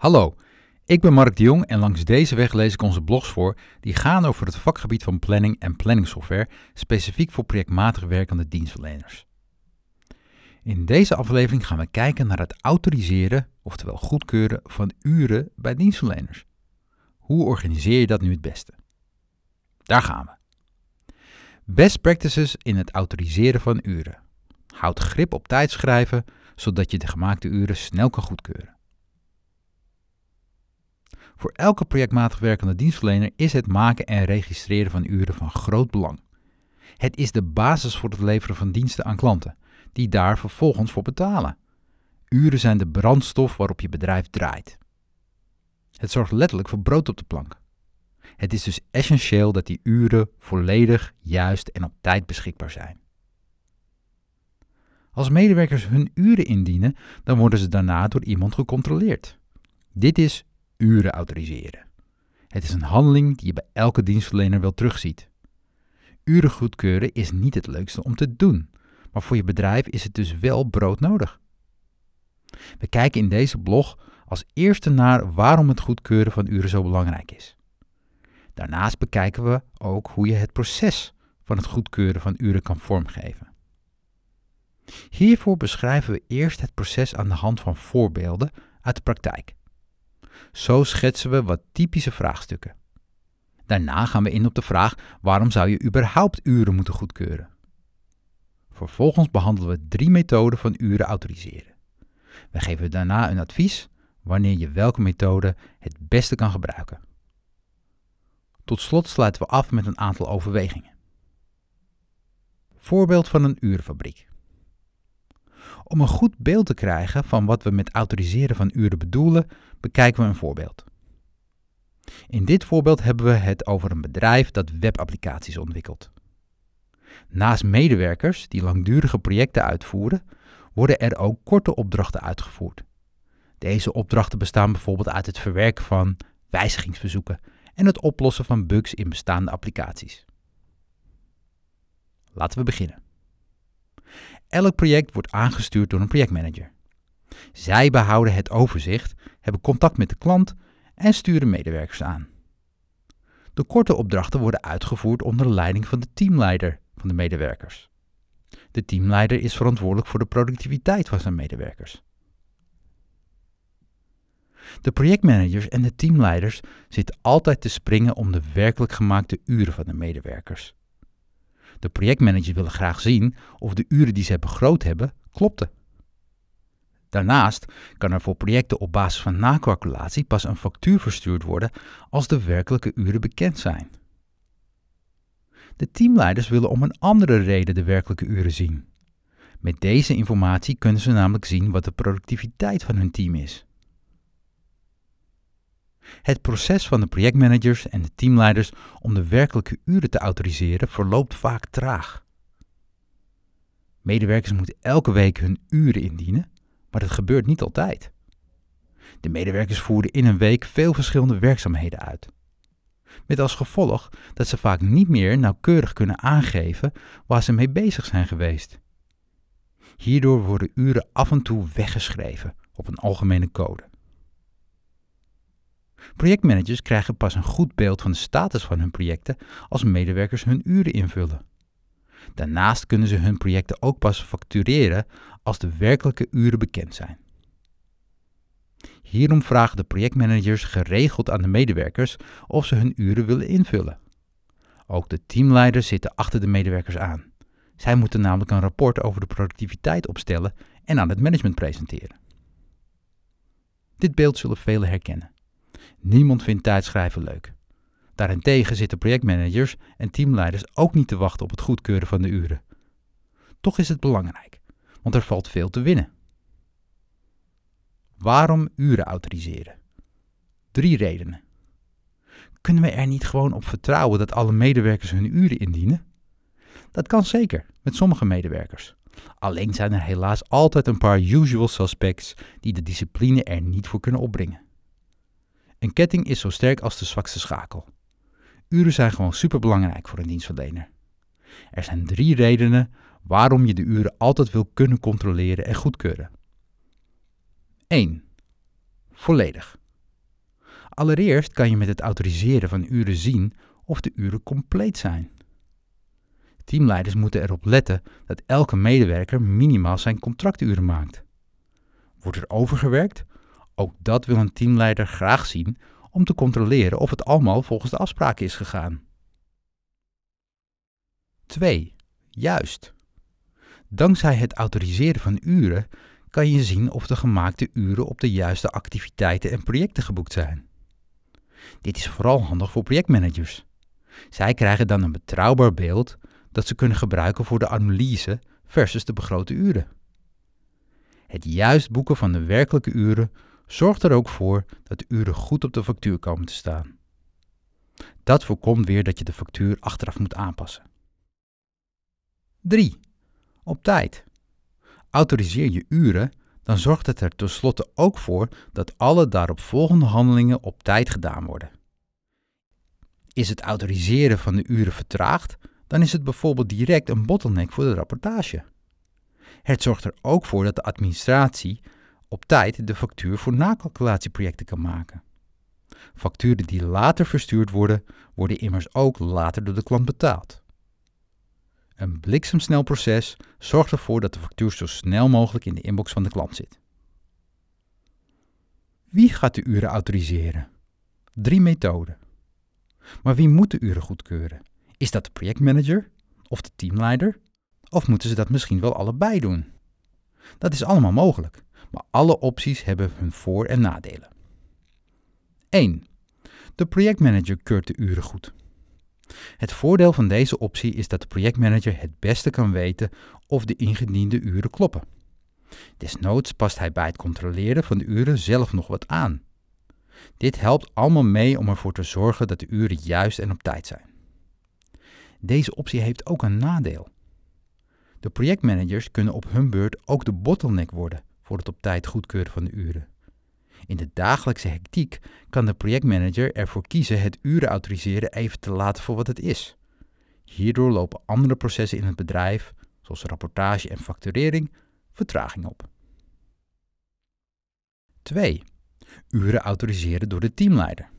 Hallo, ik ben Mark de Jong en langs deze weg lees ik onze blogs voor die gaan over het vakgebied van planning en planningsoftware, specifiek voor projectmatig werkende dienstverleners. In deze aflevering gaan we kijken naar het autoriseren, oftewel goedkeuren van uren bij dienstverleners. Hoe organiseer je dat nu het beste? Daar gaan we. Best practices in het autoriseren van uren. Houd grip op tijdschrijven, zodat je de gemaakte uren snel kan goedkeuren. Voor elke projectmatig werkende dienstverlener is het maken en registreren van uren van groot belang. Het is de basis voor het leveren van diensten aan klanten, die daar vervolgens voor betalen. Uren zijn de brandstof waarop je bedrijf draait. Het zorgt letterlijk voor brood op de plank. Het is dus essentieel dat die uren volledig, juist en op tijd beschikbaar zijn. Als medewerkers hun uren indienen, dan worden ze daarna door iemand gecontroleerd. Dit is uren autoriseren. Het is een handeling die je bij elke dienstverlener wel terugziet. Uren goedkeuren is niet het leukste om te doen, maar voor je bedrijf is het dus wel broodnodig. We kijken in deze blog als eerste naar waarom het goedkeuren van uren zo belangrijk is. Daarnaast bekijken we ook hoe je het proces van het goedkeuren van uren kan vormgeven. Hiervoor beschrijven we eerst het proces aan de hand van voorbeelden uit de praktijk. Zo schetsen we wat typische vraagstukken. Daarna gaan we in op de vraag waarom zou je überhaupt uren moeten goedkeuren. Vervolgens behandelen we drie methoden van uren autoriseren. We geven daarna een advies wanneer je welke methode het beste kan gebruiken. Tot slot sluiten we af met een aantal overwegingen. Voorbeeld van een urenfabriek. Om een goed beeld te krijgen van wat we met autoriseren van uren bedoelen, bekijken we een voorbeeld. In dit voorbeeld hebben we het over een bedrijf dat webapplicaties ontwikkelt. Naast medewerkers die langdurige projecten uitvoeren, worden er ook korte opdrachten uitgevoerd. Deze opdrachten bestaan bijvoorbeeld uit het verwerken van wijzigingsverzoeken en het oplossen van bugs in bestaande applicaties. Laten we beginnen. Elk project wordt aangestuurd door een projectmanager. Zij behouden het overzicht, hebben contact met de klant en sturen medewerkers aan. De korte opdrachten worden uitgevoerd onder de leiding van de teamleider van de medewerkers. De teamleider is verantwoordelijk voor de productiviteit van zijn medewerkers. De projectmanagers en de teamleiders zitten altijd te springen om de werkelijk gemaakte uren van de medewerkers. De projectmanagers willen graag zien of de uren die ze begroot hebben klopten. Daarnaast kan er voor projecten op basis van nakalculatie pas een factuur verstuurd worden als de werkelijke uren bekend zijn. De teamleiders willen om een andere reden de werkelijke uren zien. Met deze informatie kunnen ze namelijk zien wat de productiviteit van hun team is. Het proces van de projectmanagers en de teamleiders om de werkelijke uren te autoriseren verloopt vaak traag. Medewerkers moeten elke week hun uren indienen, maar dat gebeurt niet altijd. De medewerkers voeren in een week veel verschillende werkzaamheden uit. Met als gevolg dat ze vaak niet meer nauwkeurig kunnen aangeven waar ze mee bezig zijn geweest. Hierdoor worden uren af en toe weggeschreven op een algemene code. Projectmanagers krijgen pas een goed beeld van de status van hun projecten als medewerkers hun uren invullen. Daarnaast kunnen ze hun projecten ook pas factureren als de werkelijke uren bekend zijn. Hierom vragen de projectmanagers geregeld aan de medewerkers of ze hun uren willen invullen. Ook de teamleiders zitten achter de medewerkers aan. Zij moeten namelijk een rapport over de productiviteit opstellen en aan het management presenteren. Dit beeld zullen velen herkennen. Niemand vindt tijdschrijven leuk. Daarentegen zitten projectmanagers en teamleiders ook niet te wachten op het goedkeuren van de uren. Toch is het belangrijk, want er valt veel te winnen. Waarom uren autoriseren? Drie redenen. Kunnen we er niet gewoon op vertrouwen dat alle medewerkers hun uren indienen? Dat kan zeker, met sommige medewerkers. Alleen zijn er helaas altijd een paar usual suspects die de discipline er niet voor kunnen opbrengen. Een ketting is zo sterk als de zwakste schakel. Uren zijn gewoon superbelangrijk voor een dienstverlener. Er zijn drie redenen waarom je de uren altijd wil kunnen controleren en goedkeuren. 1. Volledig. Allereerst kan je met het autoriseren van uren zien of de uren compleet zijn. Teamleiders moeten erop letten dat elke medewerker minimaal zijn contracturen maakt. Wordt er overgewerkt? Ook dat wil een teamleider graag zien om te controleren of het allemaal volgens de afspraken is gegaan. 2. Juist. Dankzij het autoriseren van uren kan je zien of de gemaakte uren op de juiste activiteiten en projecten geboekt zijn. Dit is vooral handig voor projectmanagers. Zij krijgen dan een betrouwbaar beeld dat ze kunnen gebruiken voor de analyse versus de begrote uren. Het juist boeken van de werkelijke uren zorgt er ook voor dat de uren goed op de factuur komen te staan. Dat voorkomt weer dat je de factuur achteraf moet aanpassen. 3. Op tijd. Autoriseer je uren, dan zorgt het er tenslotte ook voor dat alle daarop volgende handelingen op tijd gedaan worden. Is het autoriseren van de uren vertraagd, dan is het bijvoorbeeld direct een bottleneck voor de rapportage. Het zorgt er ook voor dat de administratie op tijd de factuur voor nakalculatieprojecten kan maken. Facturen die later verstuurd worden, worden immers ook later door de klant betaald. Een bliksemsnel proces zorgt ervoor dat de factuur zo snel mogelijk in de inbox van de klant zit. Wie gaat de uren autoriseren? Drie methoden. Maar wie moet de uren goedkeuren? Is dat de projectmanager of de teamleider? Of moeten ze dat misschien wel allebei doen? Dat is allemaal mogelijk, maar alle opties hebben hun voor- en nadelen. 1. De projectmanager keurt de uren goed. Het voordeel van deze optie is dat de projectmanager het beste kan weten of de ingediende uren kloppen. Desnoods past hij bij het controleren van de uren zelf nog wat aan. Dit helpt allemaal mee om ervoor te zorgen dat de uren juist en op tijd zijn. Deze optie heeft ook een nadeel. De projectmanagers kunnen op hun beurt ook de bottleneck worden voor het op tijd goedkeuren van de uren. In de dagelijkse hectiek kan de projectmanager ervoor kiezen het uren autoriseren even te laten voor wat het is. Hierdoor lopen andere processen in het bedrijf, zoals rapportage en facturering, vertraging op. 2. Uren autoriseren door de teamleider.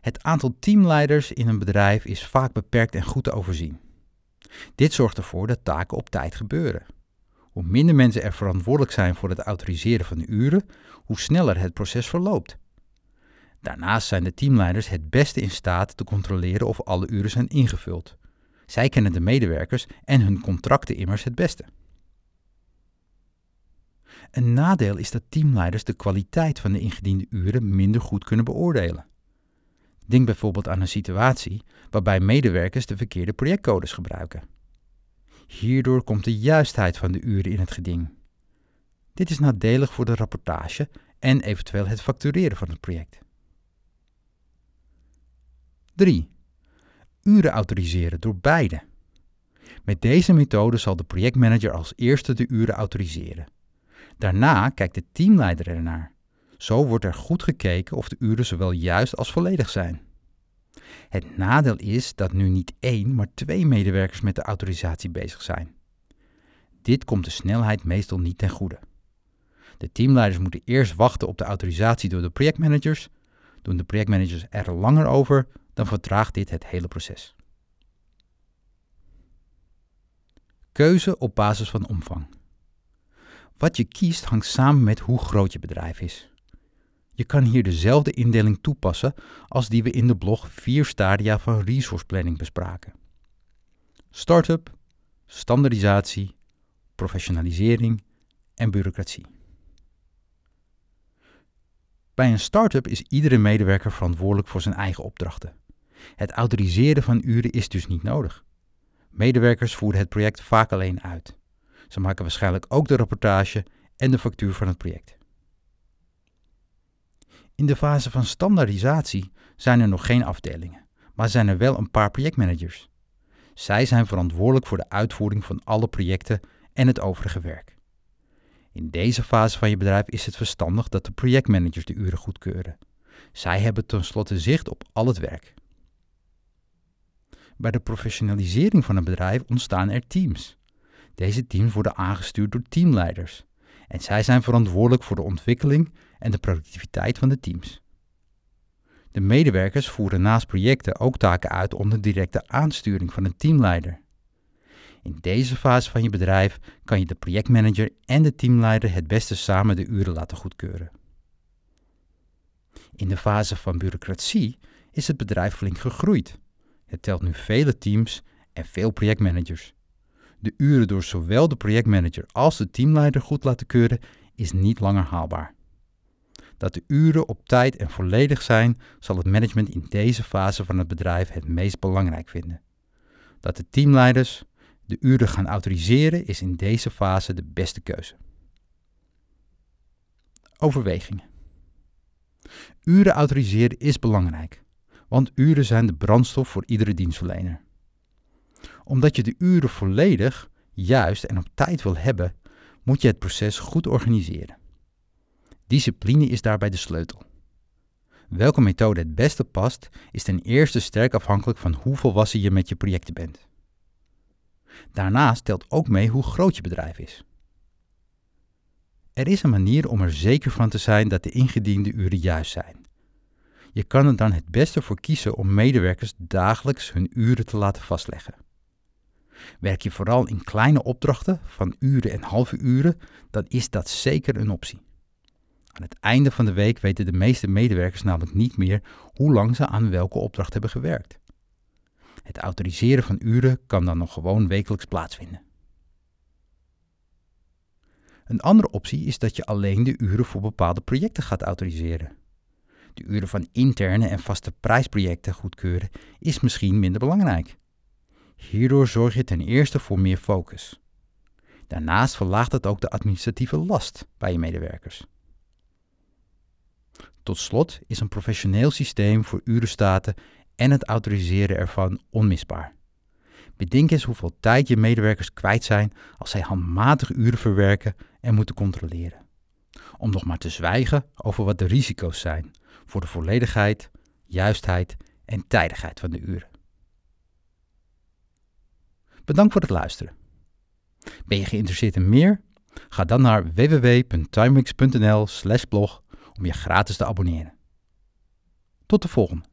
Het aantal teamleiders in een bedrijf is vaak beperkt en goed te overzien. Dit zorgt ervoor dat taken op tijd gebeuren. Hoe minder mensen er verantwoordelijk zijn voor het autoriseren van de uren, hoe sneller het proces verloopt. Daarnaast zijn de teamleiders het beste in staat te controleren of alle uren zijn ingevuld. Zij kennen de medewerkers en hun contracten immers het beste. Een nadeel is dat teamleiders de kwaliteit van de ingediende uren minder goed kunnen beoordelen. Denk bijvoorbeeld aan een situatie waarbij medewerkers de verkeerde projectcodes gebruiken. Hierdoor komt de juistheid van de uren in het geding. Dit is nadelig voor de rapportage en eventueel het factureren van het project. 3. Uren autoriseren door beide. Met deze methode zal de projectmanager als eerste de uren autoriseren. Daarna kijkt de teamleider ernaar. Zo wordt er goed gekeken of de uren zowel juist als volledig zijn. Het nadeel is dat nu niet één, maar twee medewerkers met de autorisatie bezig zijn. Dit komt de snelheid meestal niet ten goede. De teamleiders moeten eerst wachten op de autorisatie door de projectmanagers. Doen de projectmanagers er langer over, dan vertraagt dit het hele proces. Keuze op basis van omvang. Wat je kiest hangt samen met hoe groot je bedrijf is. Je kan hier dezelfde indeling toepassen als die we in de blog vier stadia van resource planning bespraken. Startup, standaardisatie, professionalisering en bureaucratie. Bij een start-up is iedere medewerker verantwoordelijk voor zijn eigen opdrachten. Het autoriseren van uren is dus niet nodig. Medewerkers voeren het project vaak alleen uit. Ze maken waarschijnlijk ook de rapportage en de factuur van het project. In de fase van standaardisatie zijn er nog geen afdelingen, maar zijn er wel een paar projectmanagers. Zij zijn verantwoordelijk voor de uitvoering van alle projecten en het overige werk. In deze fase van je bedrijf is het verstandig dat de projectmanagers de uren goedkeuren. Zij hebben tenslotte zicht op al het werk. Bij de professionalisering van een bedrijf ontstaan er teams. Deze teams worden aangestuurd door teamleiders en zij zijn verantwoordelijk voor de ontwikkeling en de productiviteit van de teams. De medewerkers voeren naast projecten ook taken uit onder directe aansturing van een teamleider. In deze fase van je bedrijf kan je de projectmanager en de teamleider het beste samen de uren laten goedkeuren. In de fase van bureaucratie is het bedrijf flink gegroeid. Het telt nu vele teams en veel projectmanagers. De uren door zowel de projectmanager als de teamleider goed laten keuren is niet langer haalbaar. Dat de uren op tijd en volledig zijn, zal het management in deze fase van het bedrijf het meest belangrijk vinden. Dat de teamleiders de uren gaan autoriseren is in deze fase de beste keuze. Overwegingen. Uren autoriseren is belangrijk, want uren zijn de brandstof voor iedere dienstverlener. Omdat je de uren volledig, juist en op tijd wil hebben, moet je het proces goed organiseren. Discipline is daarbij de sleutel. Welke methode het beste past, is ten eerste sterk afhankelijk van hoe volwassen je met je projecten bent. Daarnaast telt ook mee hoe groot je bedrijf is. Er is een manier om er zeker van te zijn dat de ingediende uren juist zijn. Je kan er dan het beste voor kiezen om medewerkers dagelijks hun uren te laten vastleggen. Werk je vooral in kleine opdrachten van uren en halve uren, dan is dat zeker een optie. Aan het einde van de week weten de meeste medewerkers namelijk niet meer hoe lang ze aan welke opdracht hebben gewerkt. Het autoriseren van uren kan dan nog gewoon wekelijks plaatsvinden. Een andere optie is dat je alleen de uren voor bepaalde projecten gaat autoriseren. De uren van interne en vaste prijsprojecten goedkeuren is misschien minder belangrijk. Hierdoor zorg je ten eerste voor meer focus. Daarnaast verlaagt het ook de administratieve last bij je medewerkers. Tot slot is een professioneel systeem voor urenstaten en het autoriseren ervan onmisbaar. Bedenk eens hoeveel tijd je medewerkers kwijt zijn als zij handmatig uren verwerken en moeten controleren. Om nog maar te zwijgen over wat de risico's zijn voor de volledigheid, juistheid en tijdigheid van de uren. Bedankt voor het luisteren. Ben je geïnteresseerd in meer? Ga dan naar www.timewix.nl/blog om je gratis te abonneren. Tot de volgende.